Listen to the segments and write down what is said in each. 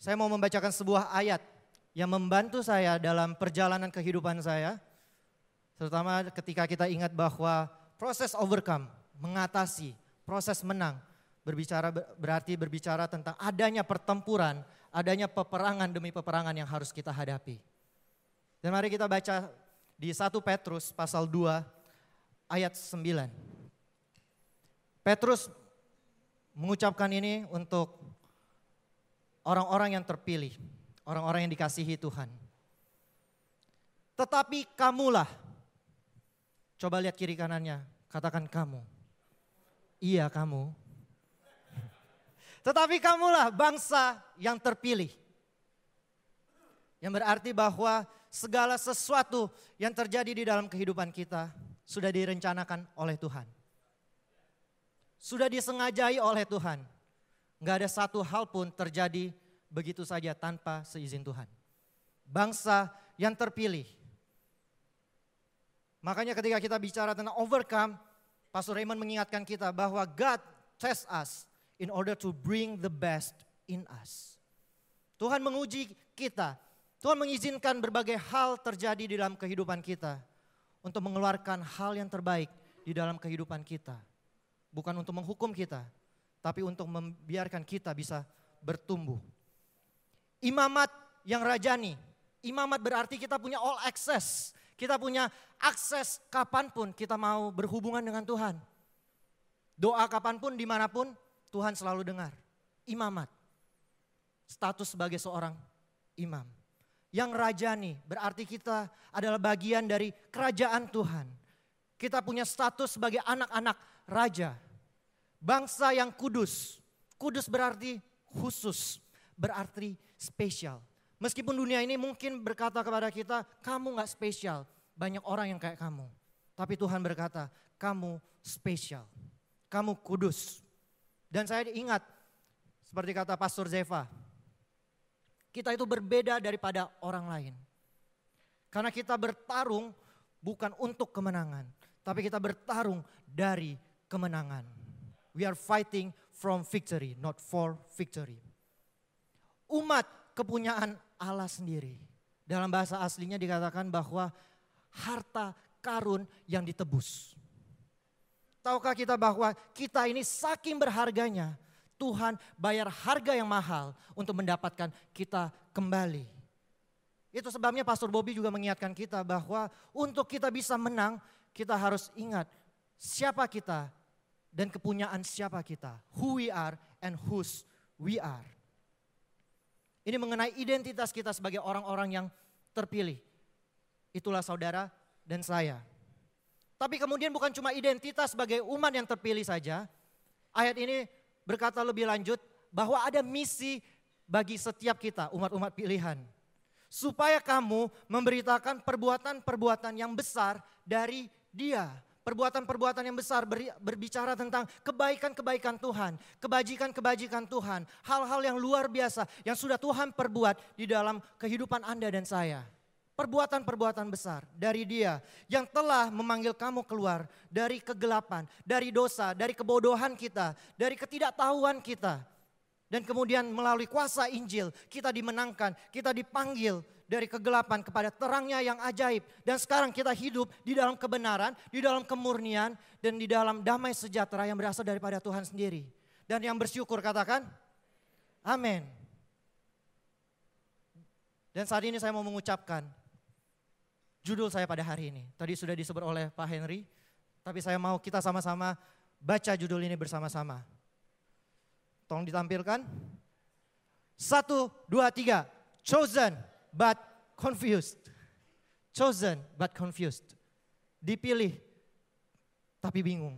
Saya mau membacakan sebuah ayat yang membantu saya dalam perjalanan kehidupan saya. Terutama ketika kita ingat bahwa proses overcome, mengatasi, proses menang, berbicara berarti berbicara tentang adanya pertempuran, adanya peperangan demi peperangan yang harus kita hadapi. Dan mari kita baca di 1 Petrus pasal 2 ayat 9. Petrus mengucapkan ini untuk orang-orang yang terpilih, orang-orang yang dikasihi Tuhan. Tetapi kamulah, coba lihat kiri kanannya, katakan kamu. Iya kamu. Tetapi kamulah bangsa yang terpilih. Yang berarti bahwa segala sesuatu yang terjadi di dalam kehidupan kita sudah direncanakan oleh Tuhan. Sudah disengajai oleh Tuhan Nggak ada satu hal pun terjadi begitu saja tanpa seizin Tuhan. Bangsa yang terpilih. Makanya ketika kita bicara tentang overcome, Pastor Raymond mengingatkan kita bahwa God test us in order to bring the best in us. Tuhan menguji kita. Tuhan mengizinkan berbagai hal terjadi di dalam kehidupan kita. Untuk mengeluarkan hal yang terbaik di dalam kehidupan kita. Bukan untuk menghukum kita, tapi untuk membiarkan kita bisa bertumbuh. Imamat yang rajani, imamat berarti kita punya all access, kita punya akses kapan pun kita mau berhubungan dengan Tuhan. Doa kapan pun, di mana pun, Tuhan selalu dengar. Imamat, status sebagai seorang imam. Yang rajani berarti kita adalah bagian dari kerajaan Tuhan. Kita punya status sebagai anak-anak raja Bangsa yang kudus. Kudus berarti khusus, berarti spesial. Meskipun dunia ini mungkin berkata kepada kita, kamu gak spesial. Banyak orang yang kayak kamu. Tapi Tuhan berkata, kamu spesial. Kamu kudus. Dan saya ingat, seperti kata Pastor Zeva, kita itu berbeda daripada orang lain. Karena kita bertarung bukan untuk kemenangan, tapi kita bertarung dari kemenangan. We are fighting from victory, not for victory. Umat kepunyaan Allah sendiri. Dalam bahasa aslinya dikatakan bahwa harta karun yang ditebus. Tahukah kita bahwa kita ini saking berharganya, Tuhan bayar harga yang mahal untuk mendapatkan kita kembali. Itu sebabnya Pastor Bobby juga mengingatkan kita bahwa untuk kita bisa menang, kita harus ingat siapa kita dan kepunyaan siapa kita, who we are and whose we are. Ini mengenai identitas kita sebagai orang-orang yang terpilih. Itulah saudara dan saya. Tapi kemudian bukan cuma identitas sebagai umat yang terpilih saja. Ayat ini berkata lebih lanjut bahwa ada misi bagi setiap kita, umat-umat pilihan. Supaya kamu memberitakan perbuatan-perbuatan yang besar dari dia perbuatan-perbuatan yang besar berbicara tentang kebaikan-kebaikan Tuhan, kebajikan-kebajikan Tuhan, hal-hal yang luar biasa yang sudah Tuhan perbuat di dalam kehidupan Anda dan saya. Perbuatan-perbuatan besar dari Dia yang telah memanggil kamu keluar dari kegelapan, dari dosa, dari kebodohan kita, dari ketidaktahuan kita. Dan kemudian melalui kuasa Injil kita dimenangkan, kita dipanggil dari kegelapan kepada terangnya yang ajaib. Dan sekarang kita hidup di dalam kebenaran, di dalam kemurnian, dan di dalam damai sejahtera yang berasal daripada Tuhan sendiri. Dan yang bersyukur katakan, amin. Dan saat ini saya mau mengucapkan judul saya pada hari ini. Tadi sudah disebut oleh Pak Henry, tapi saya mau kita sama-sama baca judul ini bersama-sama. Tolong ditampilkan. Satu, dua, tiga. Chosen but confused. Chosen but confused. Dipilih tapi bingung.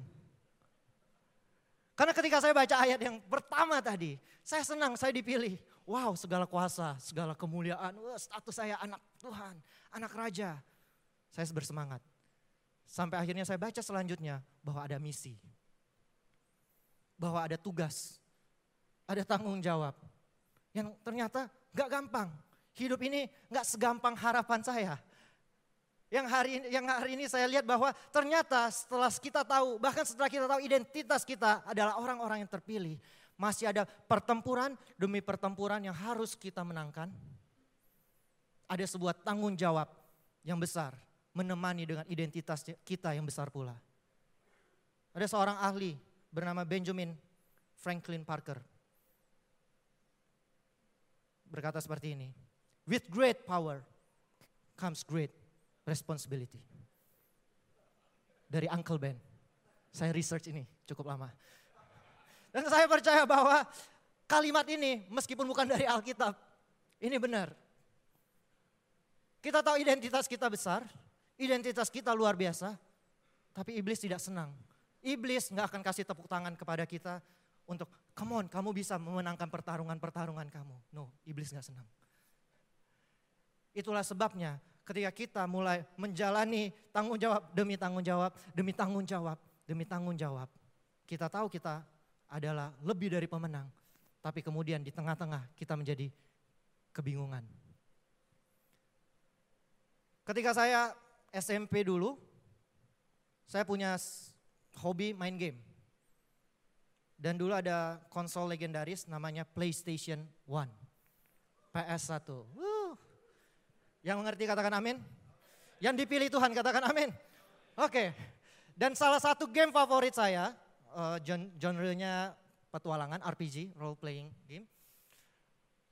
Karena ketika saya baca ayat yang pertama tadi, saya senang saya dipilih. Wow, segala kuasa, segala kemuliaan, wah, status saya anak Tuhan, anak raja. Saya bersemangat. Sampai akhirnya saya baca selanjutnya bahwa ada misi. Bahwa ada tugas, ada tanggung jawab. Yang ternyata gak gampang. Hidup ini nggak segampang harapan saya. Yang hari ini, yang hari ini saya lihat bahwa ternyata setelah kita tahu, bahkan setelah kita tahu identitas kita adalah orang-orang yang terpilih, Masih ada pertempuran demi pertempuran yang harus kita menangkan. Ada sebuah tanggung jawab yang besar menemani dengan identitas kita yang besar pula. Ada seorang ahli bernama Benjamin Franklin Parker. Berkata seperti ini. With great power comes great responsibility. Dari Uncle Ben. Saya research ini cukup lama. Dan saya percaya bahwa kalimat ini meskipun bukan dari Alkitab, ini benar. Kita tahu identitas kita besar, identitas kita luar biasa, tapi iblis tidak senang. Iblis nggak akan kasih tepuk tangan kepada kita untuk, come on, kamu bisa memenangkan pertarungan-pertarungan kamu. No, iblis nggak senang. Itulah sebabnya ketika kita mulai menjalani tanggung jawab demi tanggung jawab, demi tanggung jawab, demi tanggung jawab. Kita tahu kita adalah lebih dari pemenang. Tapi kemudian di tengah-tengah kita menjadi kebingungan. Ketika saya SMP dulu, saya punya hobi main game. Dan dulu ada konsol legendaris namanya PlayStation 1. PS1. Uh. Yang mengerti katakan amin. Yang dipilih Tuhan katakan amin. Oke. Okay. Dan salah satu game favorit saya, uh, genre-nya petualangan, RPG, role playing game.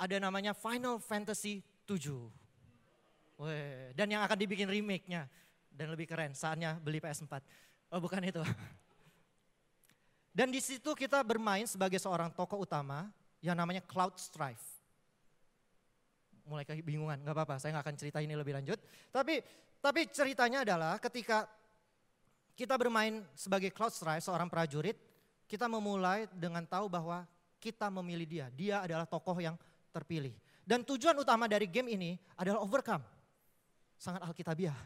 Ada namanya Final Fantasy 7. Weh, dan yang akan dibikin remake-nya dan lebih keren saatnya beli PS4. Oh bukan itu. Dan di situ kita bermain sebagai seorang tokoh utama yang namanya Cloud Strife. Mulai kebingungan, nggak apa-apa, saya nggak akan cerita ini lebih lanjut. Tapi tapi ceritanya adalah ketika kita bermain sebagai Cloud Strife, seorang prajurit, kita memulai dengan tahu bahwa kita memilih dia. Dia adalah tokoh yang terpilih. Dan tujuan utama dari game ini adalah overcome sangat alkitabiah.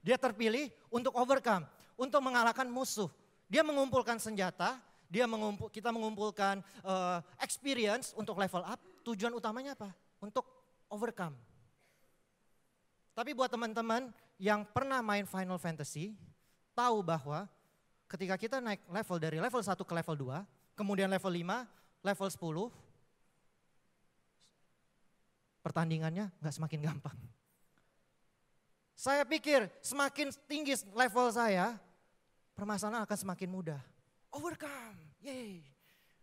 Dia terpilih untuk overcome, untuk mengalahkan musuh. Dia mengumpulkan senjata, dia mengumpul, kita mengumpulkan uh, experience untuk level up. Tujuan utamanya apa? Untuk overcome. Tapi buat teman-teman yang pernah main Final Fantasy, tahu bahwa ketika kita naik level dari level 1 ke level 2, kemudian level 5, level 10, pertandingannya nggak semakin gampang. Saya pikir semakin tinggi level saya, permasalahan akan semakin mudah. Overcome, yay.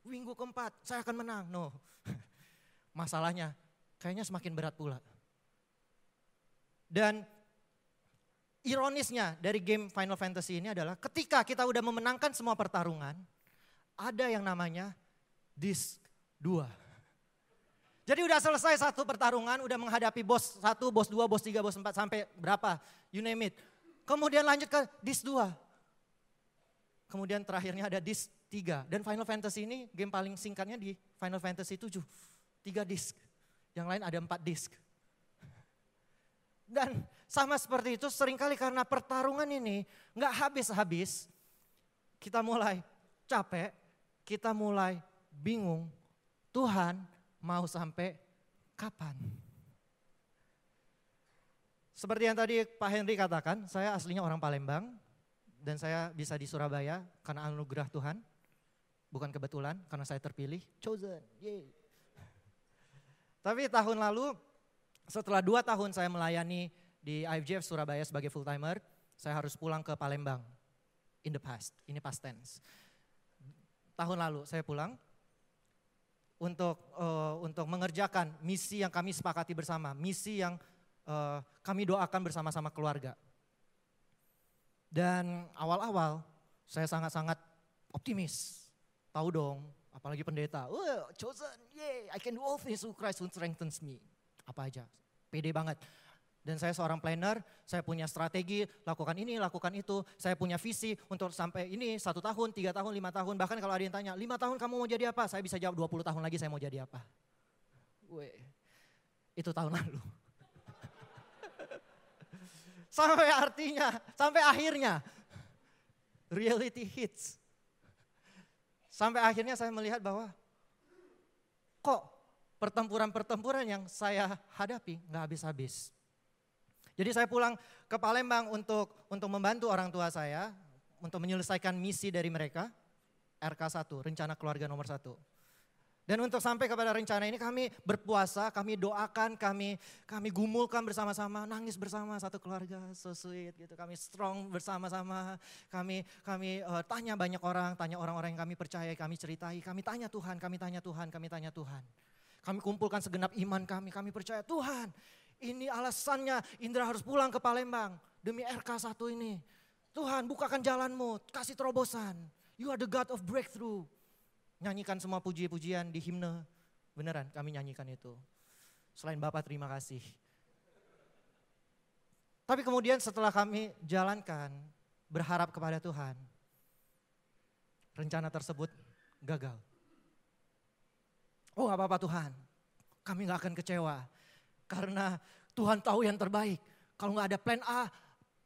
Minggu keempat, saya akan menang. No, masalahnya kayaknya semakin berat pula. Dan ironisnya dari game Final Fantasy ini adalah ketika kita udah memenangkan semua pertarungan, ada yang namanya Disc 2. Jadi udah selesai satu pertarungan, udah menghadapi bos satu, bos dua, bos tiga, bos empat, sampai berapa, you name it. Kemudian lanjut ke disc dua. Kemudian terakhirnya ada disc tiga. Dan Final Fantasy ini game paling singkatnya di Final Fantasy tujuh. Tiga disc. Yang lain ada empat disc. Dan sama seperti itu sering kali karena pertarungan ini nggak habis-habis. Kita mulai capek, kita mulai bingung. Tuhan mau sampai kapan? Seperti yang tadi Pak Henry katakan, saya aslinya orang Palembang dan saya bisa di Surabaya karena anugerah Tuhan. Bukan kebetulan karena saya terpilih, chosen, yay. Tapi tahun lalu setelah dua tahun saya melayani di IFJF Surabaya sebagai full timer, saya harus pulang ke Palembang in the past, ini past tense. Tahun lalu saya pulang, untuk uh, untuk mengerjakan misi yang kami sepakati bersama, misi yang uh, kami doakan bersama-sama keluarga. Dan awal-awal saya sangat-sangat optimis. Tahu dong, apalagi pendeta. Oh, chosen, yay, I can do all things through Christ who strengthens me. Apa aja, pede banget. Dan saya seorang planner, saya punya strategi, lakukan ini, lakukan itu. Saya punya visi untuk sampai ini satu tahun, tiga tahun, lima tahun. Bahkan kalau ada yang tanya, lima tahun kamu mau jadi apa? Saya bisa jawab 20 tahun lagi saya mau jadi apa. Weh, itu tahun lalu. sampai artinya, sampai akhirnya, reality hits. Sampai akhirnya saya melihat bahwa kok pertempuran-pertempuran yang saya hadapi nggak habis-habis. Jadi saya pulang ke Palembang untuk untuk membantu orang tua saya untuk menyelesaikan misi dari mereka. RK1, rencana keluarga nomor satu. Dan untuk sampai kepada rencana ini kami berpuasa, kami doakan, kami kami gumulkan bersama-sama, nangis bersama satu keluarga, so sweet gitu. Kami strong bersama-sama, kami kami uh, tanya banyak orang, tanya orang-orang yang kami percaya, kami ceritai, kami tanya Tuhan, kami tanya Tuhan, kami tanya Tuhan. Kami kumpulkan segenap iman kami, kami percaya Tuhan, ini alasannya Indra harus pulang ke Palembang demi RK1 ini. Tuhan bukakan jalanmu, kasih terobosan. You are the God of breakthrough. Nyanyikan semua puji-pujian di himne. Beneran kami nyanyikan itu. Selain Bapak terima kasih. Tapi kemudian setelah kami jalankan, berharap kepada Tuhan. Rencana tersebut gagal. Oh apa-apa Tuhan, kami gak akan kecewa. Karena Tuhan tahu yang terbaik. Kalau gak ada plan A,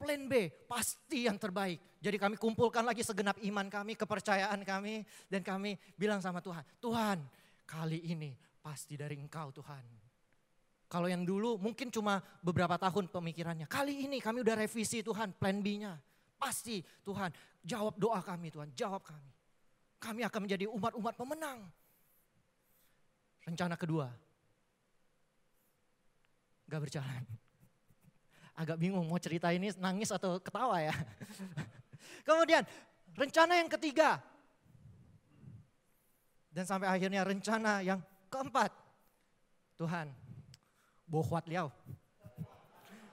plan B pasti yang terbaik. Jadi kami kumpulkan lagi segenap iman kami, kepercayaan kami. Dan kami bilang sama Tuhan, Tuhan kali ini pasti dari engkau Tuhan. Kalau yang dulu mungkin cuma beberapa tahun pemikirannya. Kali ini kami udah revisi Tuhan plan B-nya. Pasti Tuhan jawab doa kami Tuhan, jawab kami. Kami akan menjadi umat-umat pemenang. Rencana kedua, gak berjalan agak bingung mau cerita ini nangis atau ketawa ya. Kemudian rencana yang ketiga. Dan sampai akhirnya rencana yang keempat. Tuhan, bohwat liau.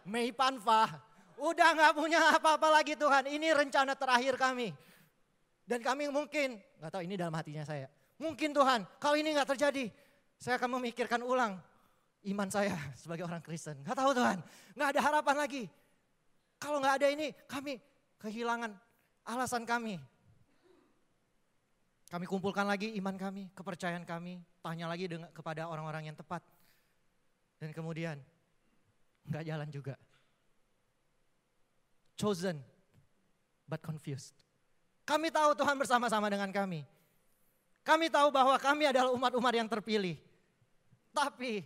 Mei Panfa, udah gak punya apa-apa lagi Tuhan. Ini rencana terakhir kami. Dan kami mungkin, gak tahu ini dalam hatinya saya. Mungkin Tuhan, kalau ini gak terjadi, saya akan memikirkan ulang iman saya sebagai orang Kristen. Gak tahu Tuhan, gak ada harapan lagi. Kalau gak ada ini, kami kehilangan alasan kami. Kami kumpulkan lagi iman kami, kepercayaan kami, tanya lagi dengan, kepada orang-orang yang tepat. Dan kemudian gak jalan juga. Chosen but confused. Kami tahu Tuhan bersama-sama dengan kami. Kami tahu bahwa kami adalah umat-umat yang terpilih. Tapi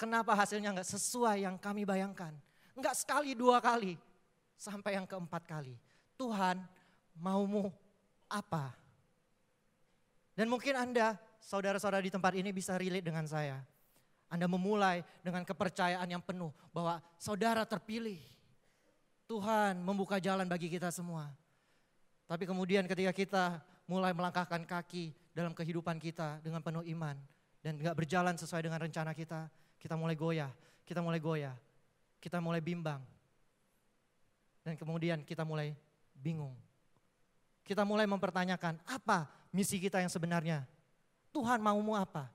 Kenapa hasilnya nggak sesuai yang kami bayangkan? Nggak sekali dua kali, sampai yang keempat kali. Tuhan maumu apa? Dan mungkin Anda, saudara-saudara di tempat ini bisa relate dengan saya. Anda memulai dengan kepercayaan yang penuh bahwa saudara terpilih. Tuhan membuka jalan bagi kita semua. Tapi kemudian ketika kita mulai melangkahkan kaki dalam kehidupan kita dengan penuh iman dan nggak berjalan sesuai dengan rencana kita, kita mulai goyah, kita mulai goyah, kita mulai bimbang. Dan kemudian kita mulai bingung. Kita mulai mempertanyakan apa misi kita yang sebenarnya. Tuhan maumu apa?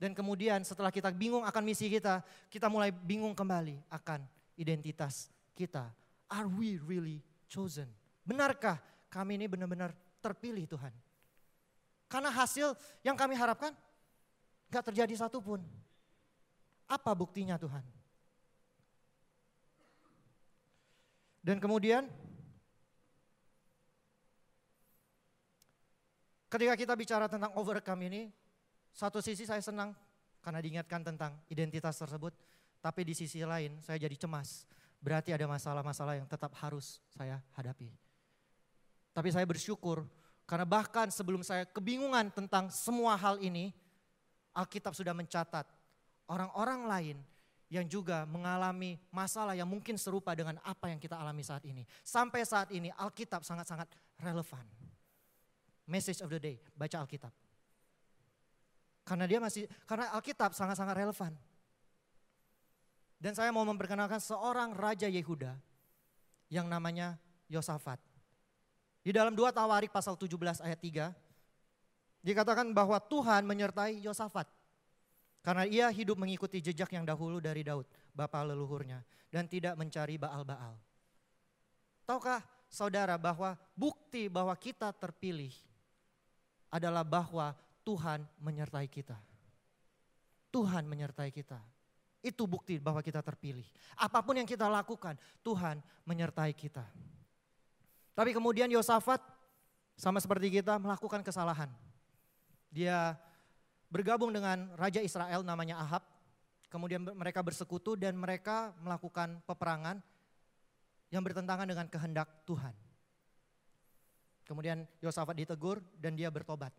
Dan kemudian setelah kita bingung akan misi kita, kita mulai bingung kembali akan identitas kita. Are we really chosen? Benarkah kami ini benar-benar terpilih Tuhan? Karena hasil yang kami harapkan gak terjadi satupun. Apa buktinya Tuhan? Dan kemudian ketika kita bicara tentang overcome ini, satu sisi saya senang karena diingatkan tentang identitas tersebut, tapi di sisi lain saya jadi cemas. Berarti ada masalah-masalah yang tetap harus saya hadapi. Tapi saya bersyukur karena bahkan sebelum saya kebingungan tentang semua hal ini, Alkitab sudah mencatat orang-orang lain yang juga mengalami masalah yang mungkin serupa dengan apa yang kita alami saat ini. Sampai saat ini Alkitab sangat-sangat relevan. Message of the day, baca Alkitab. Karena dia masih karena Alkitab sangat-sangat relevan. Dan saya mau memperkenalkan seorang raja Yehuda yang namanya Yosafat. Di dalam dua Tawarik pasal 17 ayat 3 dikatakan bahwa Tuhan menyertai Yosafat. Karena ia hidup mengikuti jejak yang dahulu dari Daud, bapa leluhurnya. Dan tidak mencari Baal-Baal. Tahukah saudara bahwa bukti bahwa kita terpilih adalah bahwa Tuhan menyertai kita. Tuhan menyertai kita. Itu bukti bahwa kita terpilih. Apa pun yang kita lakukan, Tuhan menyertai kita. Tapi kemudian Yosafat sama seperti kita melakukan kesalahan. Dia bergabung dengan Raja Israel namanya Ahab. Kemudian mereka bersekutu dan mereka melakukan peperangan yang bertentangan dengan kehendak Tuhan. Kemudian Yosafat ditegur dan dia bertobat.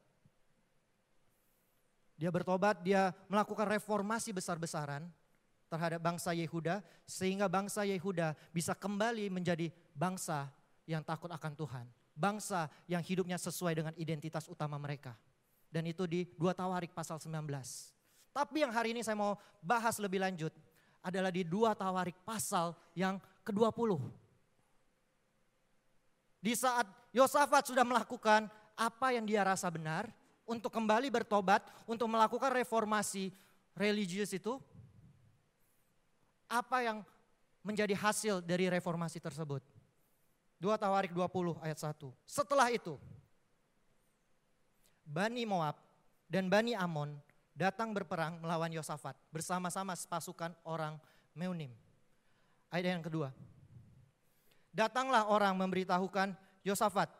Dia bertobat, dia melakukan reformasi besar-besaran terhadap bangsa Yehuda sehingga bangsa Yehuda bisa kembali menjadi bangsa yang takut akan Tuhan. Bangsa yang hidupnya sesuai dengan identitas utama mereka. Dan itu di 2 Tawarik pasal 19. Tapi yang hari ini saya mau bahas lebih lanjut adalah di 2 Tawarik pasal yang ke-20. Di saat Yosafat sudah melakukan apa yang dia rasa benar untuk kembali bertobat, untuk melakukan reformasi religius itu, apa yang menjadi hasil dari reformasi tersebut? 2 Tawarik 20 ayat 1. Setelah itu, Bani Moab dan Bani Amon datang berperang melawan Yosafat bersama-sama pasukan orang Meunim. Ayat yang kedua. Datanglah orang memberitahukan Yosafat,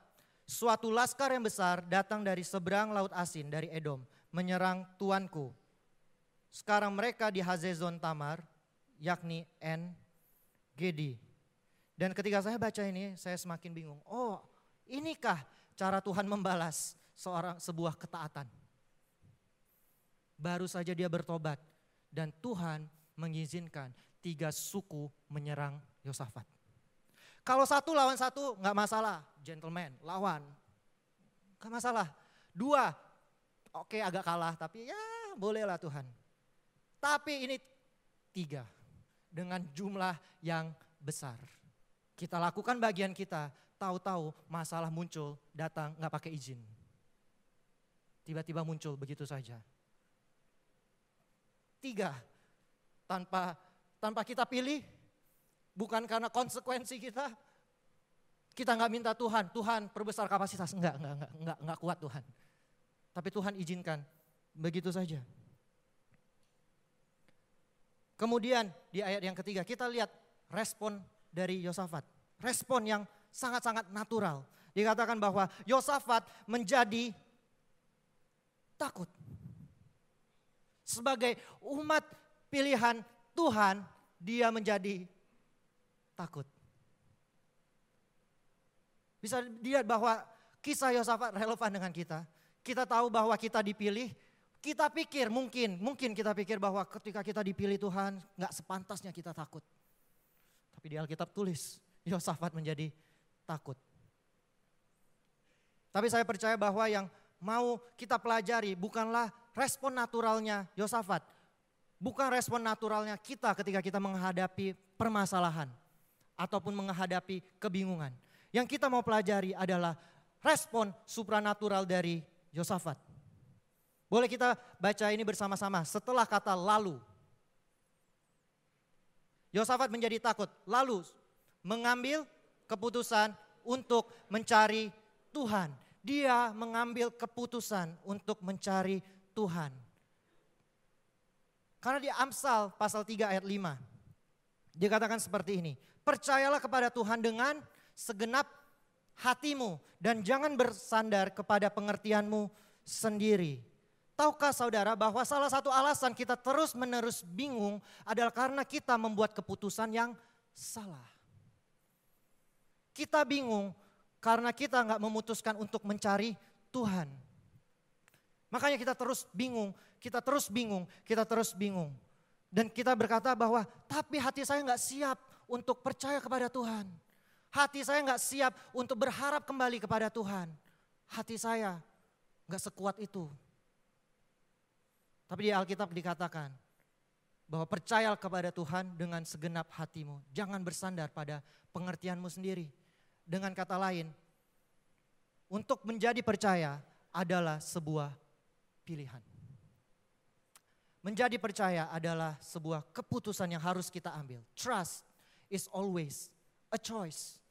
suatu laskar yang besar datang dari seberang laut asin dari Edom menyerang tuanku. Sekarang mereka di Hazezon Tamar, yakni En Gedi. Dan ketika saya baca ini, saya semakin bingung. Oh, inikah cara Tuhan membalas seorang sebuah ketaatan? Baru saja dia bertobat dan Tuhan mengizinkan tiga suku menyerang Yosafat. Kalau satu lawan satu nggak masalah, gentleman, lawan. Nggak masalah. Dua, oke okay, agak kalah tapi ya bolehlah Tuhan. Tapi ini tiga dengan jumlah yang besar. Kita lakukan bagian kita, tahu-tahu masalah muncul, datang nggak pakai izin. Tiba-tiba muncul begitu saja. Tiga, tanpa tanpa kita pilih, Bukan karena konsekuensi kita. Kita nggak minta Tuhan, Tuhan perbesar kapasitas. Enggak, enggak, enggak, enggak, enggak kuat Tuhan. Tapi Tuhan izinkan, begitu saja. Kemudian di ayat yang ketiga kita lihat respon dari Yosafat. Respon yang sangat-sangat natural. Dikatakan bahwa Yosafat menjadi takut. Sebagai umat pilihan Tuhan, dia menjadi takut. Bisa dilihat bahwa kisah Yosafat relevan dengan kita. Kita tahu bahwa kita dipilih, kita pikir mungkin, mungkin kita pikir bahwa ketika kita dipilih Tuhan nggak sepantasnya kita takut. Tapi di Alkitab tulis, Yosafat menjadi takut. Tapi saya percaya bahwa yang mau kita pelajari bukanlah respon naturalnya Yosafat. Bukan respon naturalnya kita ketika kita menghadapi permasalahan ataupun menghadapi kebingungan. Yang kita mau pelajari adalah respon supranatural dari Yosafat. Boleh kita baca ini bersama-sama setelah kata lalu. Yosafat menjadi takut, lalu mengambil keputusan untuk mencari Tuhan. Dia mengambil keputusan untuk mencari Tuhan. Karena di Amsal pasal 3 ayat 5. Dikatakan seperti ini. Percayalah kepada Tuhan dengan segenap hatimu dan jangan bersandar kepada pengertianmu sendiri. Tahukah saudara bahwa salah satu alasan kita terus menerus bingung adalah karena kita membuat keputusan yang salah. Kita bingung karena kita nggak memutuskan untuk mencari Tuhan. Makanya kita terus bingung, kita terus bingung, kita terus bingung. Dan kita berkata bahwa tapi hati saya nggak siap untuk percaya kepada Tuhan. Hati saya nggak siap untuk berharap kembali kepada Tuhan. Hati saya nggak sekuat itu. Tapi di Alkitab dikatakan bahwa percaya kepada Tuhan dengan segenap hatimu. Jangan bersandar pada pengertianmu sendiri. Dengan kata lain, untuk menjadi percaya adalah sebuah pilihan. Menjadi percaya adalah sebuah keputusan yang harus kita ambil. Trust is always a choice.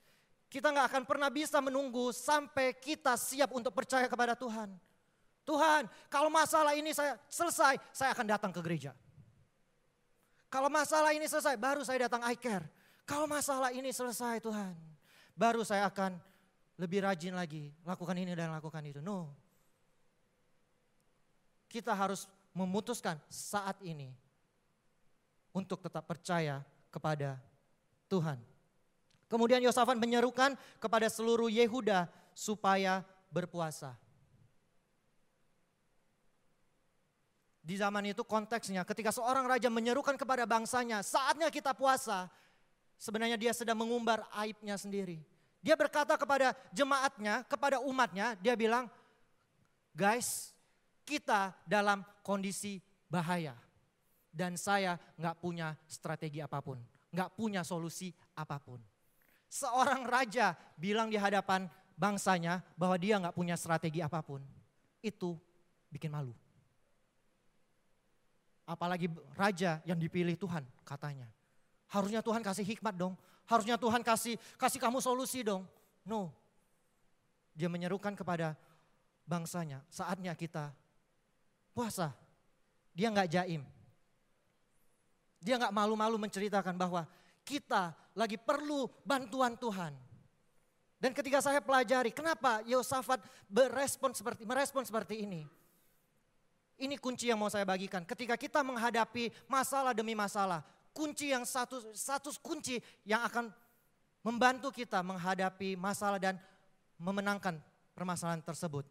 Kita nggak akan pernah bisa menunggu sampai kita siap untuk percaya kepada Tuhan. Tuhan, kalau masalah ini saya selesai, saya akan datang ke gereja. Kalau masalah ini selesai, baru saya datang I care. Kalau masalah ini selesai Tuhan, baru saya akan lebih rajin lagi, lakukan ini dan lakukan itu. No. Kita harus memutuskan saat ini untuk tetap percaya kepada Tuhan. Kemudian Yosafat menyerukan kepada seluruh Yehuda supaya berpuasa. Di zaman itu konteksnya ketika seorang raja menyerukan kepada bangsanya, saatnya kita puasa, sebenarnya dia sedang mengumbar aibnya sendiri. Dia berkata kepada jemaatnya, kepada umatnya, dia bilang, guys kita dalam kondisi bahaya. Dan saya nggak punya strategi apa pun, nggak punya solusi apa pun. Seorang raja bilang di hadapan bangsanya bahwa dia nggak punya strategi apa pun. Itu bikin malu. Apalagi raja yang dipilih Tuhan katanya. Harusnya Tuhan kasih hikmat dong. Harusnya Tuhan kasih kasih kamu solusi dong. No. Dia menyerukan kepada bangsanya, saatnya kita puasa. Dia nggak jaim. Dia nggak malu-malu menceritakan bahwa kita lagi perlu bantuan Tuhan. Dan ketika saya pelajari, kenapa Yosafat berespon seperti merespon seperti ini? Ini kunci yang mau saya bagikan. Ketika kita menghadapi masalah demi masalah, kunci yang satu satu kunci yang akan membantu kita menghadapi masalah dan memenangkan permasalahan tersebut.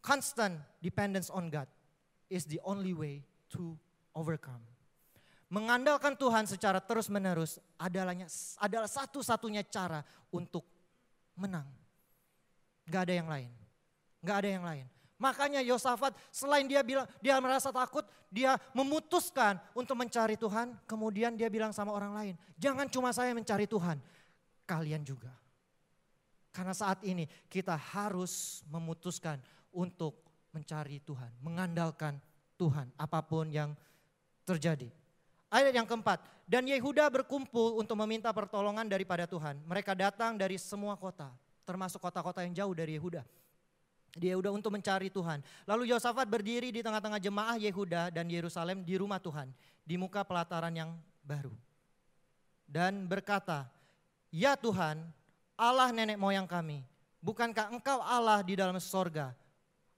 Constant dependence on God is the only way to overcome. Mengandalkan Tuhan secara terus-menerus adalahnya adalah satu-satunya cara untuk menang. Gak ada yang lain. Gak ada yang lain. Makanya Yosafat selain dia bilang dia merasa takut, dia memutuskan untuk mencari Tuhan, kemudian dia bilang sama orang lain, "Jangan cuma saya mencari Tuhan, kalian juga." Karena saat ini kita harus memutuskan untuk mencari Tuhan, mengandalkan Tuhan apa pun yang terjadi. Ayat yang keempat, dan Yehuda berkumpul untuk meminta pertolongan daripada Tuhan. Mereka datang dari semua kota, termasuk kota-kota yang jauh dari Yehuda. Dia udah untuk mencari Tuhan. Lalu Yosafat berdiri di tengah-tengah jemaah Yehuda dan Yerusalem di rumah Tuhan. Di muka pelataran yang baru. Dan berkata, Ya Tuhan, Allah nenek moyang kami. Bukankah engkau Allah di dalam sorga?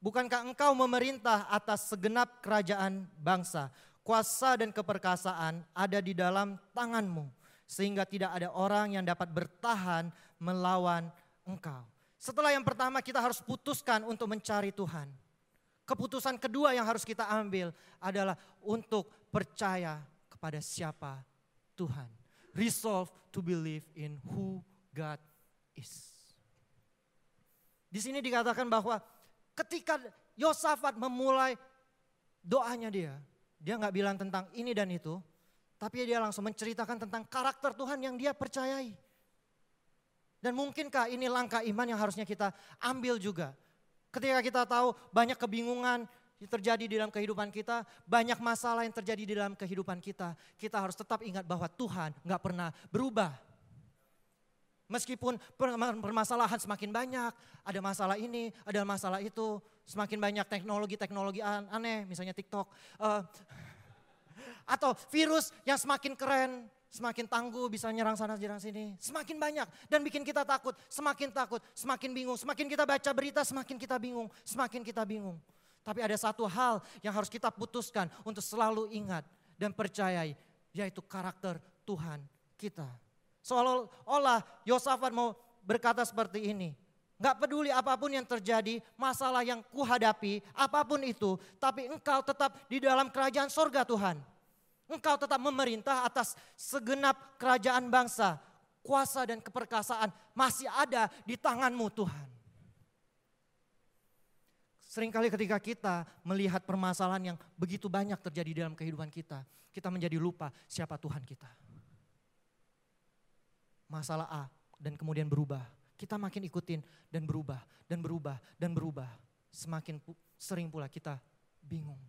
Bukankah engkau memerintah atas segenap kerajaan bangsa? Kuasa dan keperkasaan ada di dalam tanganmu. Sehingga tidak ada orang yang dapat bertahan melawan engkau. Setelah yang pertama kita harus putuskan untuk mencari Tuhan. Keputusan kedua yang harus kita ambil adalah untuk percaya kepada siapa Tuhan. Resolve to believe in who God is. Di sini dikatakan bahwa ketika Yosafat memulai doanya dia, dia nggak bilang tentang ini dan itu, tapi dia langsung menceritakan tentang karakter Tuhan yang dia percayai. Dan mungkinkah ini langkah iman yang harusnya kita ambil juga. Ketika kita tahu banyak kebingungan yang terjadi di dalam kehidupan kita, banyak masalah yang terjadi di dalam kehidupan kita, kita harus tetap ingat bahwa Tuhan gak pernah berubah. Meskipun permasalahan semakin banyak, ada masalah ini, ada masalah itu, semakin banyak teknologi-teknologi aneh, misalnya TikTok, uh, atau virus yang semakin keren, semakin tangguh bisa nyerang sana nyerang sini. Semakin banyak dan bikin kita takut, semakin takut, semakin bingung. Semakin kita baca berita semakin kita bingung, semakin kita bingung. Tapi ada satu hal yang harus kita putuskan untuk selalu ingat dan percayai yaitu karakter Tuhan kita. Seolah-olah Yosafat mau berkata seperti ini. Gak peduli apa pun yang terjadi, masalah yang kuhadapi, apa pun itu. Tapi engkau tetap di dalam kerajaan sorga Tuhan. Engkau tetap memerintah atas segenap kerajaan bangsa. Kuasa dan keperkasaan masih ada di tanganmu Tuhan. Seringkali ketika kita melihat permasalahan yang begitu banyak terjadi dalam kehidupan kita, kita menjadi lupa siapa Tuhan kita. Masalah A dan kemudian berubah. Kita makin ikutin dan berubah dan berubah dan berubah. Semakin sering pula kita bingung.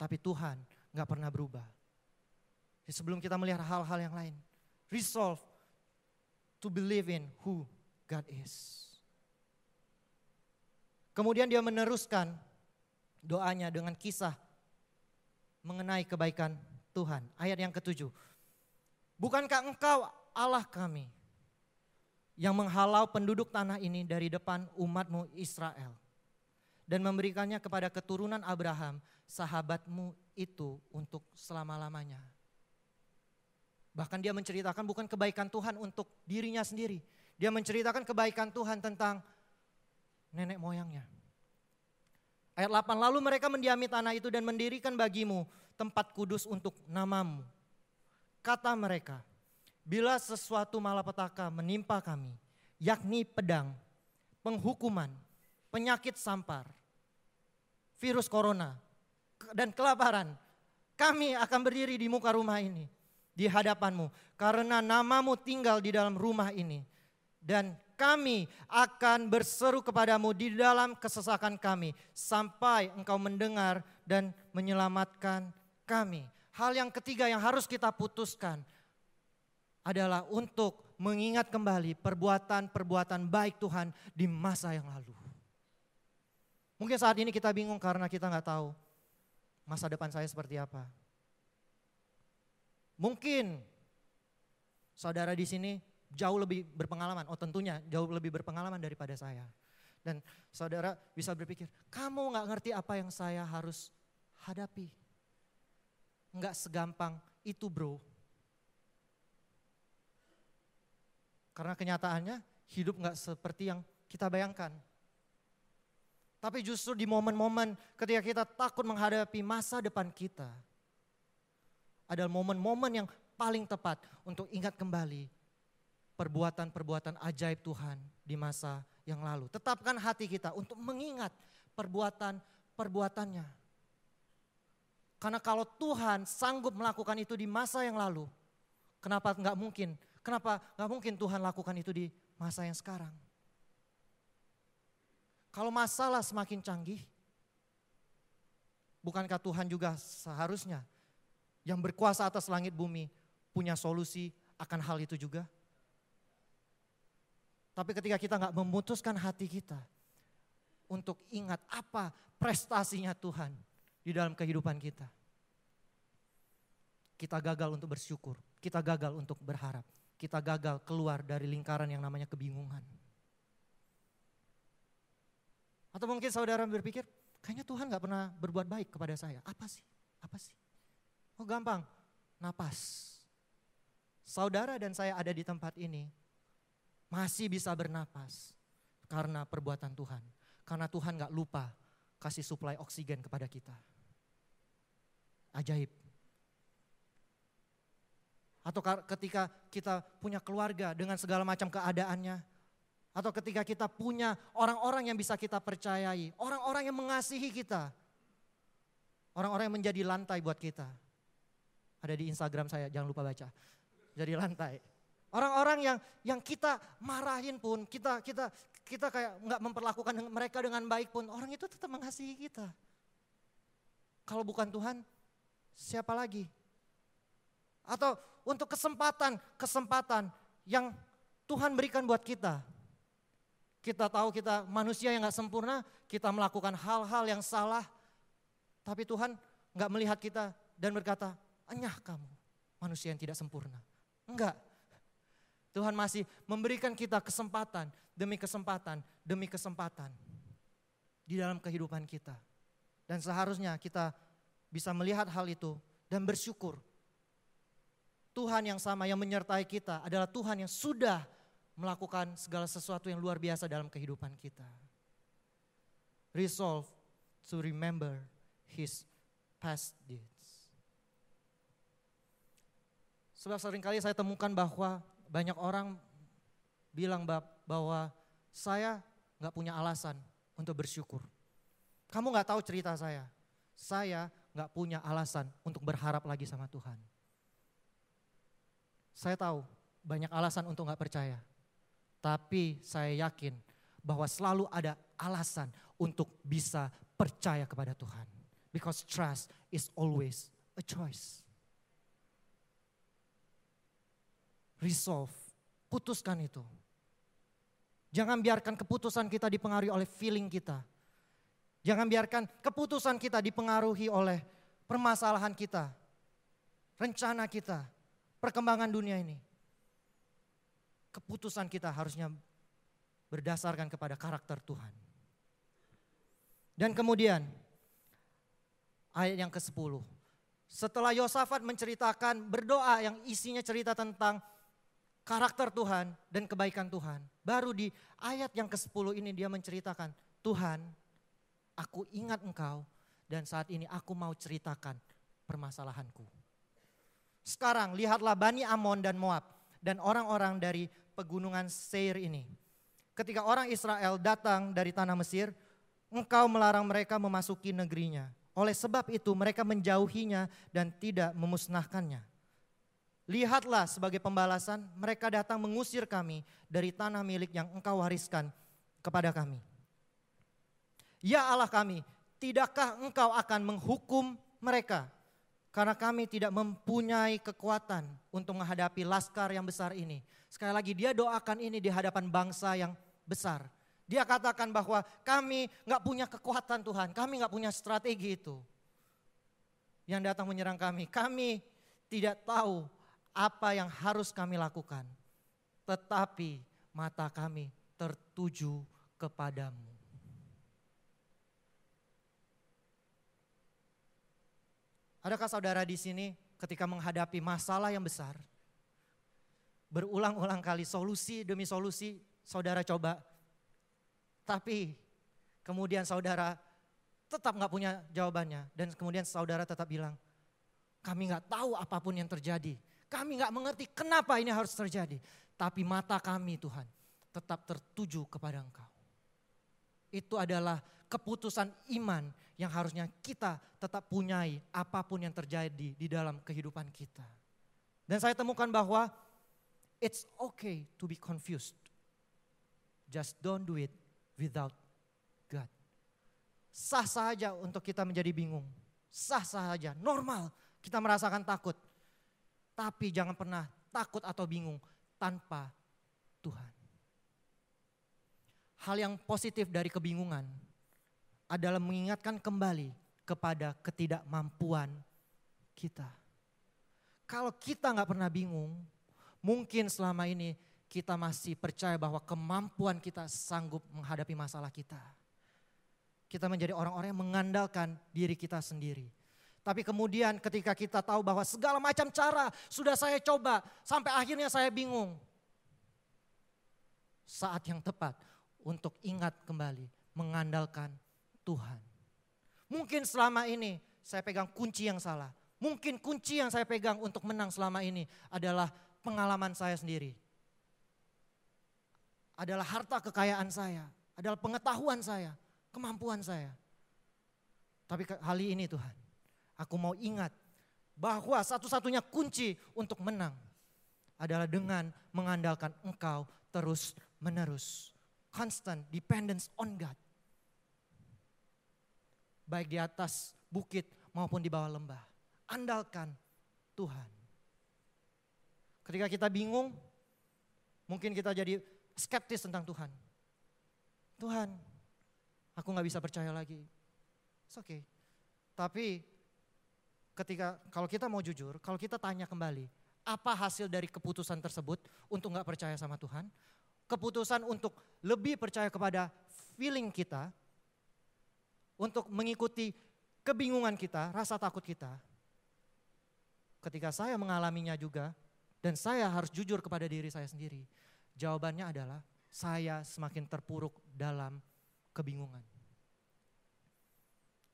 Tapi Tuhan nggak pernah berubah. Jadi sebelum kita melihat hal-hal yang lain, resolve to believe in who God is. Kemudian dia meneruskan doanya dengan kisah mengenai kebaikan Tuhan. Ayat yang ketujuh. Bukankah engkau Allah kami yang menghalau penduduk tanah ini dari depan umatmu Israel dan memberikannya kepada keturunan Abraham, sahabatmu itu untuk selama-lamanya. Bahkan dia menceritakan bukan kebaikan Tuhan untuk dirinya sendiri. Dia menceritakan kebaikan Tuhan tentang nenek moyangnya. Ayat 8, lalu mereka mendiami tanah itu dan mendirikan bagimu tempat kudus untuk namamu. Kata mereka, bila sesuatu malapetaka menimpa kami, yakni pedang, penghukuman, penyakit sampar, virus corona, dan kelaparan, kami akan berdiri di muka rumah ini, di hadapanmu, karena namamu tinggal di dalam rumah ini. Dan kami akan berseru kepadamu di dalam kesesakan kami, sampai engkau mendengar dan menyelamatkan kami. Hal yang ketiga yang harus kita putuskan adalah untuk mengingat kembali perbuatan-perbuatan baik Tuhan di masa yang lalu. Mungkin saat ini kita bingung karena kita nggak tahu masa depan saya seperti apa. Mungkin saudara di sini jauh lebih berpengalaman, oh tentunya jauh lebih berpengalaman daripada saya. Dan saudara bisa berpikir, kamu nggak ngerti apa yang saya harus hadapi. Nggak segampang itu bro. Karena kenyataannya hidup nggak seperti yang kita bayangkan. Tapi justru di momen-momen ketika kita takut menghadapi masa depan kita. Adalah momen-momen yang paling tepat untuk ingat kembali perbuatan-perbuatan ajaib Tuhan di masa yang lalu. Tetapkan hati kita untuk mengingat perbuatan-perbuatannya. Karena kalau Tuhan sanggup melakukan itu di masa yang lalu, kenapa nggak mungkin? Kenapa nggak mungkin Tuhan lakukan itu di masa yang sekarang? Kalau masalah semakin canggih, bukankah Tuhan juga seharusnya yang berkuasa atas langit bumi punya solusi akan hal itu juga? Tapi ketika kita nggak memutuskan hati kita untuk ingat apa prestasinya Tuhan di dalam kehidupan kita. Kita gagal untuk bersyukur, kita gagal untuk berharap, kita gagal keluar dari lingkaran yang namanya kebingungan. Atau mungkin saudara berpikir, kayaknya Tuhan gak pernah berbuat baik kepada saya. Apa sih? Apa sih? Oh gampang, napas. Saudara dan saya ada di tempat ini masih bisa bernapas karena perbuatan Tuhan. Karena Tuhan gak lupa kasih suplai oksigen kepada kita. Ajaib. Atau ketika kita punya keluarga dengan segala macam keadaannya, atau ketika kita punya orang-orang yang bisa kita percayai, orang-orang yang mengasihi kita. Orang-orang yang menjadi lantai buat kita. Ada di Instagram saya, jangan lupa baca. Jadi lantai. Orang-orang yang yang kita marahin pun, kita kita kita kayak nggak memperlakukan mereka dengan baik pun, orang itu tetap mengasihi kita. Kalau bukan Tuhan, siapa lagi? Atau untuk kesempatan, kesempatan yang Tuhan berikan buat kita. Kita tahu kita manusia yang gak sempurna, kita melakukan hal-hal yang salah. Tapi Tuhan gak melihat kita dan berkata, enyah kamu manusia yang tidak sempurna. Enggak. Tuhan masih memberikan kita kesempatan demi kesempatan demi kesempatan di dalam kehidupan kita. Dan seharusnya kita bisa melihat hal itu dan bersyukur. Tuhan yang sama yang menyertai kita adalah Tuhan yang sudah melakukan segala sesuatu yang luar biasa dalam kehidupan kita. Resolve to remember his past deeds. Sebab sering kali saya temukan bahwa banyak orang bilang bahwa saya nggak punya alasan untuk bersyukur. Kamu nggak tahu cerita saya. Saya nggak punya alasan untuk berharap lagi sama Tuhan. Saya tahu banyak alasan untuk nggak percaya. Tapi saya yakin bahwa selalu ada alasan untuk bisa percaya kepada Tuhan. Because trust is always a choice. Resolve, putuskan itu. Jangan biarkan keputusan kita dipengaruhi oleh feeling kita. Jangan biarkan keputusan kita dipengaruhi oleh permasalahan kita, rencana kita, perkembangan dunia ini keputusan kita harusnya berdasarkan kepada karakter Tuhan. Dan kemudian ayat yang ke-10. Setelah Yosafat menceritakan berdoa yang isinya cerita tentang karakter Tuhan dan kebaikan Tuhan. Baru di ayat yang ke-10 ini dia menceritakan, Tuhan aku ingat engkau dan saat ini aku mau ceritakan permasalahanku. Sekarang lihatlah Bani Amon dan Moab dan orang-orang dari pegunungan Seir ini. Ketika orang Israel datang dari tanah Mesir, engkau melarang mereka memasuki negerinya. Oleh sebab itu mereka menjauhinya dan tidak memusnahkannya. Lihatlah sebagai pembalasan mereka datang mengusir kami dari tanah milik yang engkau wariskan kepada kami. Ya Allah kami, tidakkah engkau akan menghukum mereka? Karena kami tidak mempunyai kekuatan untuk menghadapi laskar yang besar ini. Sekali lagi dia doakan ini di hadapan bangsa yang besar. Dia katakan bahwa kami nggak punya kekuatan Tuhan, kami nggak punya strategi itu. Yang datang menyerang kami, kami tidak tahu apa yang harus kami lakukan. Tetapi mata kami tertuju kepadamu. Adakah saudara di sini ketika menghadapi masalah yang besar, berulang-ulang kali solusi demi solusi saudara coba tapi kemudian saudara tetap nggak punya jawabannya. Dan kemudian saudara tetap bilang, kami nggak tahu apa pun yang terjadi. Kami nggak mengerti kenapa ini harus terjadi. Tapi mata kami Tuhan tetap tertuju kepada Engkau. Itu adalah keputusan iman yang harusnya kita tetap punyai apa pun yang terjadi di dalam kehidupan kita. Dan saya temukan bahwa it's okay to be confused. Just don't do it without God. Sah saja untuk kita menjadi bingung. Sah saja, normal kita merasakan takut. Tapi jangan pernah takut atau bingung tanpa Tuhan. Hal yang positif dari kebingungan adalah mengingatkan kembali kepada ketidakmampuan kita. Kalau kita nggak pernah bingung, mungkin selama ini kita masih percaya bahwa kemampuan kita sanggup menghadapi masalah kita. Kita menjadi orang-orang yang mengandalkan diri kita sendiri. Tapi kemudian ketika kita tahu bahwa segala macam cara sudah saya coba sampai akhirnya saya bingung. Saat yang tepat untuk ingat kembali mengandalkan Tuhan. Mungkin selama ini saya pegang kunci yang salah. Mungkin kunci yang saya pegang untuk menang selama ini adalah pengalaman saya sendiri adalah harta kekayaan saya, adalah pengetahuan saya, kemampuan saya. Tapi kali ini Tuhan, aku mau ingat bahwa satu-satunya kunci untuk menang adalah dengan mengandalkan Engkau terus menerus. Constant dependence on God. Baik di atas bukit maupun di bawah lembah. Andalkan Tuhan. Ketika kita bingung, mungkin kita jadi skeptis tentang Tuhan. Tuhan, aku nggak bisa percaya lagi. Oke. Okay. Tapi ketika kalau kita mau jujur, kalau kita tanya kembali, apa hasil dari keputusan tersebut untuk nggak percaya sama Tuhan? Keputusan untuk lebih percaya kepada feeling kita, untuk mengikuti kebingungan kita, rasa takut kita. Ketika saya mengalaminya juga, dan saya harus jujur kepada diri saya sendiri. Jawabannya adalah saya semakin terpuruk dalam kebingungan.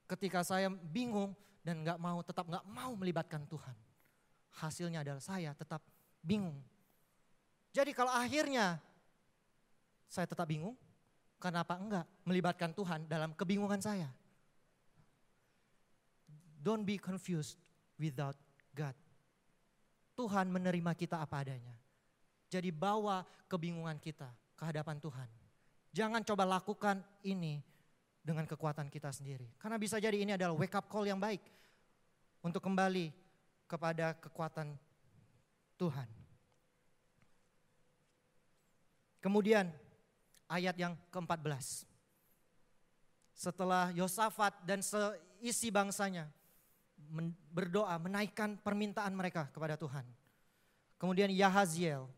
Ketika saya bingung dan nggak mau tetap nggak mau melibatkan Tuhan, hasilnya adalah saya tetap bingung. Jadi kalau akhirnya saya tetap bingung, kenapa enggak melibatkan Tuhan dalam kebingungan saya? Don't be confused without God. Tuhan menerima kita apa adanya. Jadi bawa kebingungan kita ke hadapan Tuhan. Jangan coba lakukan ini dengan kekuatan kita sendiri. Karena bisa jadi ini adalah wake up call yang baik untuk kembali kepada kekuatan Tuhan. Kemudian ayat yang ke-14. Setelah Yosafat dan seisi bangsanya berdoa menaikkan permintaan mereka kepada Tuhan. Kemudian Yahaziel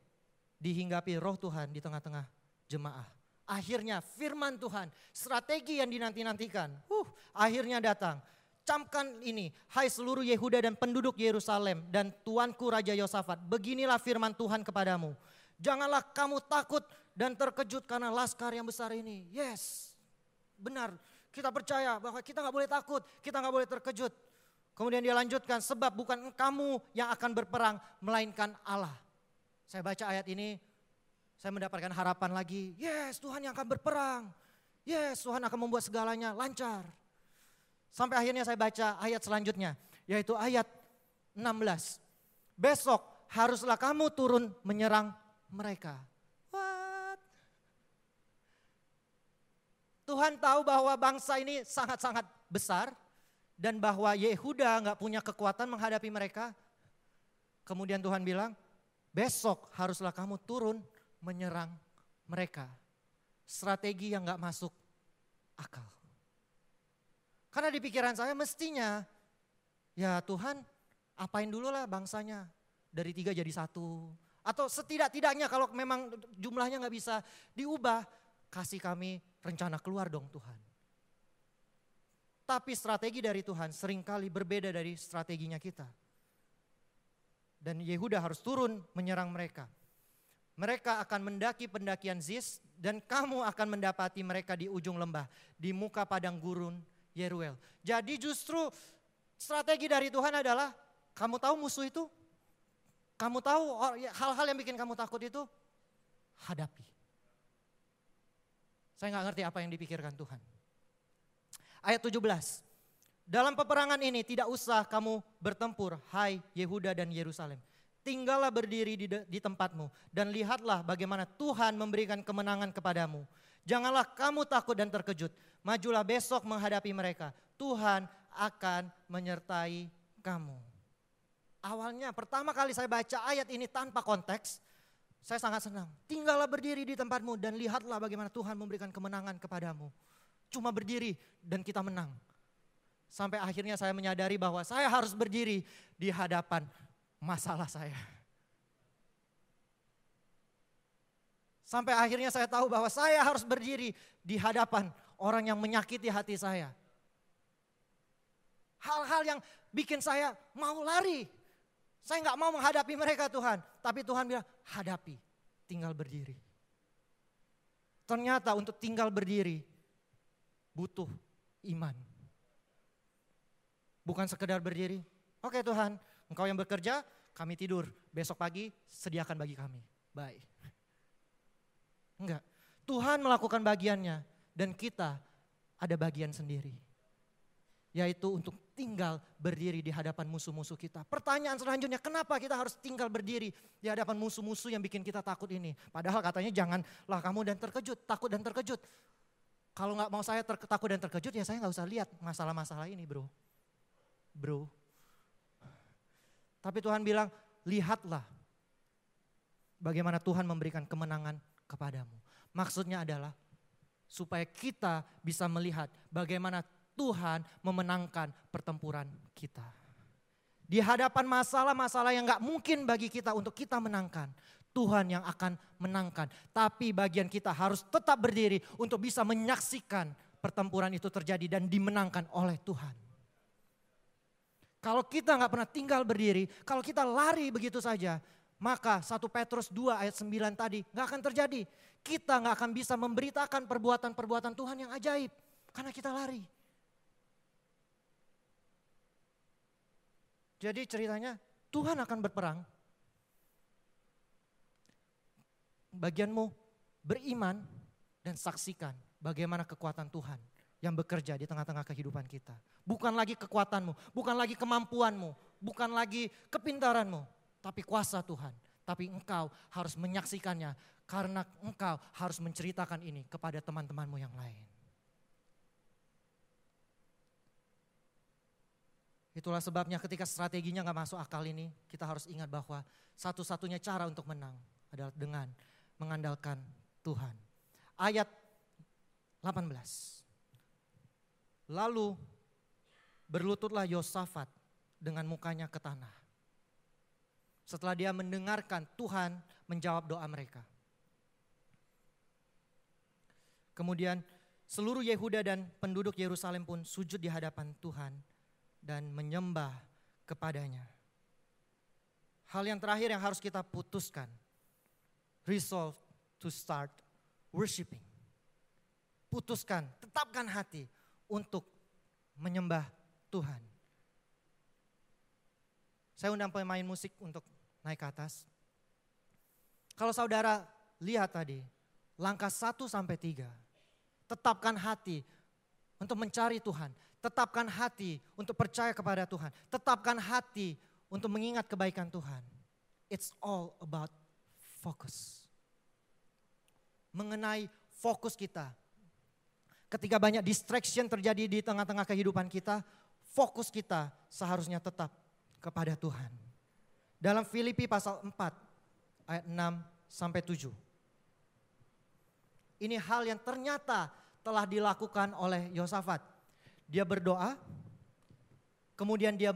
dihinggapi roh Tuhan di tengah-tengah jemaah. Akhirnya firman Tuhan, strategi yang dinanti-nantikan, uh, akhirnya datang. Camkan ini, hai seluruh Yehuda dan penduduk Yerusalem dan tuanku Raja Yosafat, beginilah firman Tuhan kepadamu. Janganlah kamu takut dan terkejut karena laskar yang besar ini. Yes, benar. Kita percaya bahwa kita nggak boleh takut, kita nggak boleh terkejut. Kemudian dia lanjutkan, sebab bukan kamu yang akan berperang, melainkan Allah. Saya baca ayat ini, saya mendapatkan harapan lagi. Yes, Tuhan yang akan berperang. Yes, Tuhan akan membuat segalanya lancar. Sampai akhirnya saya baca ayat selanjutnya, yaitu ayat 16. Besok haruslah kamu turun menyerang mereka. Tuhan tahu bahwa bangsa ini sangat-sangat besar dan bahwa Yehuda nggak punya kekuatan menghadapi mereka. Kemudian Tuhan bilang, besok haruslah kamu turun menyerang mereka. Strategi yang nggak masuk akal. Karena di pikiran saya mestinya, ya Tuhan apain dulu lah bangsanya. Dari tiga jadi satu. Atau setidak-tidaknya kalau memang jumlahnya nggak bisa diubah, kasih kami rencana keluar dong Tuhan. Tapi strategi dari Tuhan sering kali berbeda dari strateginya kita. Dan Yehuda harus turun menyerang mereka. Mereka akan mendaki pendakian Ziz dan kamu akan mendapati mereka di ujung lembah, di muka padang gurun Yeruel. Jadi justru strategi dari Tuhan adalah kamu tahu musuh itu kamu tahu hal-hal yang bikin kamu takut itu hadapi. Saya nggak ngerti apa yang dipikirkan Tuhan. Ayat 17. Dalam peperangan ini tidak usah kamu bertempur, hai Yehuda dan Yerusalem. Tinggallah berdiri di, di tempatmu dan lihatlah bagaimana Tuhan memberikan kemenangan kepadamu. Janganlah kamu takut dan terkejut. Majulah besok menghadapi mereka. Tuhan akan menyertai kamu awalnya pertama kali saya baca ayat ini tanpa konteks, saya sangat senang. Tinggallah berdiri di tempatmu dan lihatlah bagaimana Tuhan memberikan kemenangan kepadamu. Cuma berdiri dan kita menang. Sampai akhirnya saya menyadari bahwa saya harus berdiri di hadapan masalah saya. Sampai akhirnya saya tahu bahwa saya harus berdiri di hadapan orang yang menyakiti hati saya. Hal-hal yang bikin saya mau lari. Saya nggak mau menghadapi mereka Tuhan. Tapi Tuhan bilang, hadapi, tinggal berdiri. Ternyata untuk tinggal berdiri butuh iman. Bukan sekedar berdiri, oke Tuhan, engkau yang bekerja, kami tidur. Besok pagi sediakan bagi kami. Baik. Enggak. Tuhan melakukan bagiannya dan kita ada bagian sendiri yaitu untuk tinggal berdiri di hadapan musuh-musuh kita. Pertanyaan selanjutnya, kenapa kita harus tinggal berdiri di hadapan musuh-musuh yang bikin kita takut ini? Padahal katanya janganlah kamu dan terkejut, takut dan terkejut. Kalau nggak mau saya takut dan terkejut ya saya nggak usah lihat masalah-masalah ini bro. Bro. Tapi Tuhan bilang, lihatlah bagaimana Tuhan memberikan kemenangan kepadamu. Maksudnya adalah supaya kita bisa melihat bagaimana Tuhan memenangkan pertempuran kita. Di hadapan masalah-masalah yang gak mungkin bagi kita untuk kita menangkan. Tuhan yang akan menangkan. Tapi bagian kita harus tetap berdiri untuk bisa menyaksikan pertempuran itu terjadi dan dimenangkan oleh Tuhan. Kalau kita nggak pernah tinggal berdiri, kalau kita lari begitu saja, maka 1 Petrus 2 ayat 9 tadi nggak akan terjadi. Kita nggak akan bisa memberitakan perbuatan-perbuatan Tuhan yang ajaib. Karena kita lari. Jadi ceritanya Tuhan akan berperang. Bagianmu beriman dan saksikan bagaimana kekuatan Tuhan yang bekerja di tengah-tengah kehidupan kita. Bukan lagi kekuatanmu, bukan lagi kemampuanmu, bukan lagi kepintaranmu, tapi kuasa Tuhan. Tapi engkau harus menyaksikannya karena engkau harus menceritakan ini kepada teman-temanmu yang lain. Itulah sebabnya ketika strateginya nggak masuk akal ini, kita harus ingat bahwa satu-satunya cara untuk menang adalah dengan mengandalkan Tuhan. Ayat 18. Lalu berlututlah Yosafat dengan mukanya ke tanah. Setelah dia mendengarkan Tuhan menjawab doa mereka. Kemudian seluruh Yehuda dan penduduk Yerusalem pun sujud di hadapan Tuhan dan menyembah kepadanya. Hal yang terakhir yang harus kita putuskan. resolve to start worshiping. Putuskan, tetapkan hati untuk menyembah Tuhan. Saya undang pemain musik untuk naik ke atas. Kalau saudara lihat tadi, langkah satu sampai tiga, tetapkan hati untuk mencari Tuhan. Tetapkan hati untuk percaya kepada Tuhan. Tetapkan hati untuk mengingat kebaikan Tuhan. It's all about focus. Mengenai fokus kita. Ketika banyak distraction terjadi di tengah-tengah kehidupan kita, fokus kita seharusnya tetap kepada Tuhan. Dalam Filipi pasal 4 ayat 6 sampai 7. Ini hal yang ternyata telah dilakukan oleh Yosafat. Dia berdoa, kemudian dia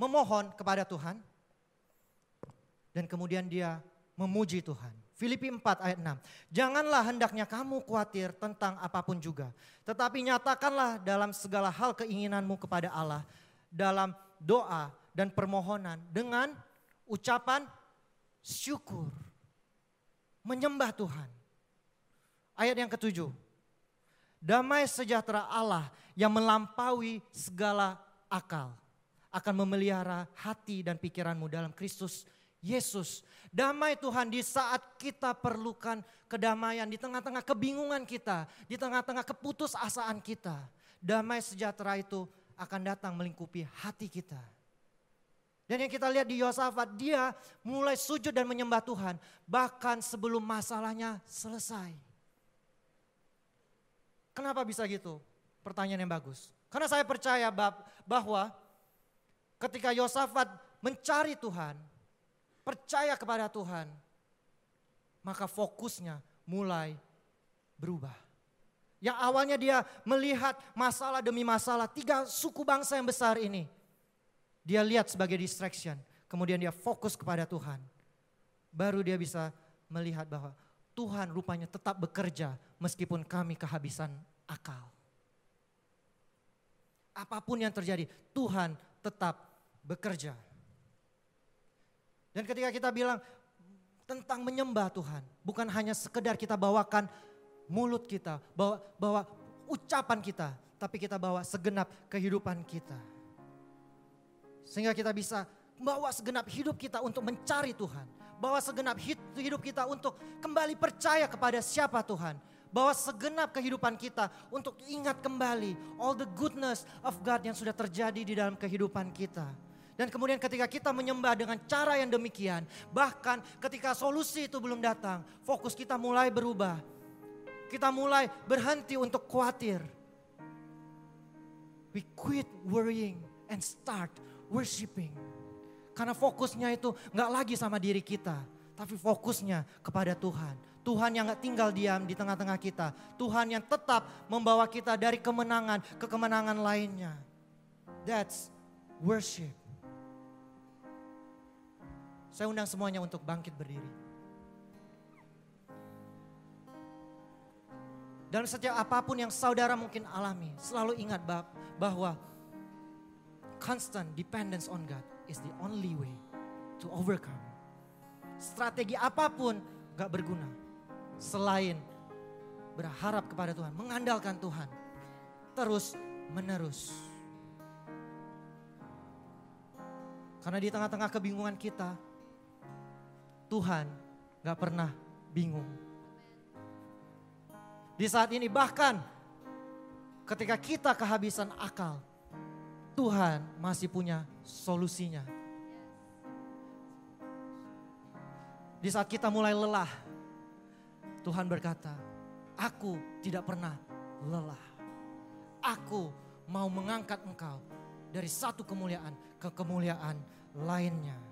memohon kepada Tuhan, dan kemudian dia memuji Tuhan. Filipi 4 ayat 6. Janganlah hendaknya kamu khawatir tentang apa pun juga. Tetapi nyatakanlah dalam segala hal keinginanmu kepada Allah. Dalam doa dan permohonan dengan ucapan syukur. Menyembah Tuhan. Ayat yang ketujuh. Damai sejahtera Allah yang melampaui segala akal akan memelihara hati dan pikiranmu dalam Kristus Yesus. Damai Tuhan di saat kita perlukan kedamaian di tengah-tengah kebingungan kita, di tengah-tengah keputusasaan kita. Damai sejahtera itu akan datang melingkupi hati kita. Dan yang kita lihat di Yosafat, dia mulai sujud dan menyembah Tuhan. Bahkan sebelum masalahnya selesai. Kenapa bisa gitu? Pertanyaan yang bagus. Karena saya percaya bahwa ketika Yosafat mencari Tuhan, percaya kepada Tuhan, maka fokusnya mulai berubah. Yang awalnya dia melihat masalah demi masalah, tiga suku bangsa yang besar ini. Dia lihat sebagai distraction, kemudian dia fokus kepada Tuhan. Baru dia bisa melihat bahwa Tuhan rupanya tetap bekerja meskipun kami kehabisan akal. Apa pun yang terjadi, Tuhan tetap bekerja. Dan ketika kita bilang tentang menyembah Tuhan, bukan hanya sekedar kita bawakan mulut kita, bawa, bawa ucapan kita, tapi kita bawa segenap kehidupan kita. Sehingga kita bisa bawa segenap hidup kita untuk mencari Tuhan. Bawa segenap hidup kita untuk kembali percaya kepada siapa Tuhan. Bawa segenap kehidupan kita untuk ingat kembali all the goodness of God yang sudah terjadi di dalam kehidupan kita. Dan kemudian ketika kita menyembah dengan cara yang demikian, bahkan ketika solusi itu belum datang, fokus kita mulai berubah. Kita mulai berhenti untuk khawatir. We quit worrying and start worshiping. Karena fokusnya itu nggak lagi sama diri kita, tapi fokusnya kepada Tuhan. Tuhan yang gak tinggal diam di tengah-tengah kita. Tuhan yang tetap membawa kita dari kemenangan ke kemenangan lainnya. That's worship. Saya undang semuanya untuk bangkit berdiri. Dan setiap apa pun yang saudara mungkin alami, selalu ingat bahwa constant dependence on God is the only way to overcome. Strategi apa pun gak berguna selain berharap kepada Tuhan, mengandalkan Tuhan terus menerus. Karena di tengah-tengah kebingungan kita, Tuhan gak pernah bingung. Di saat ini bahkan ketika kita kehabisan akal, Tuhan masih punya solusinya. Di saat kita mulai lelah, Tuhan berkata, aku tidak pernah lelah. Aku mau mengangkat engkau dari satu kemuliaan ke kemuliaan lainnya.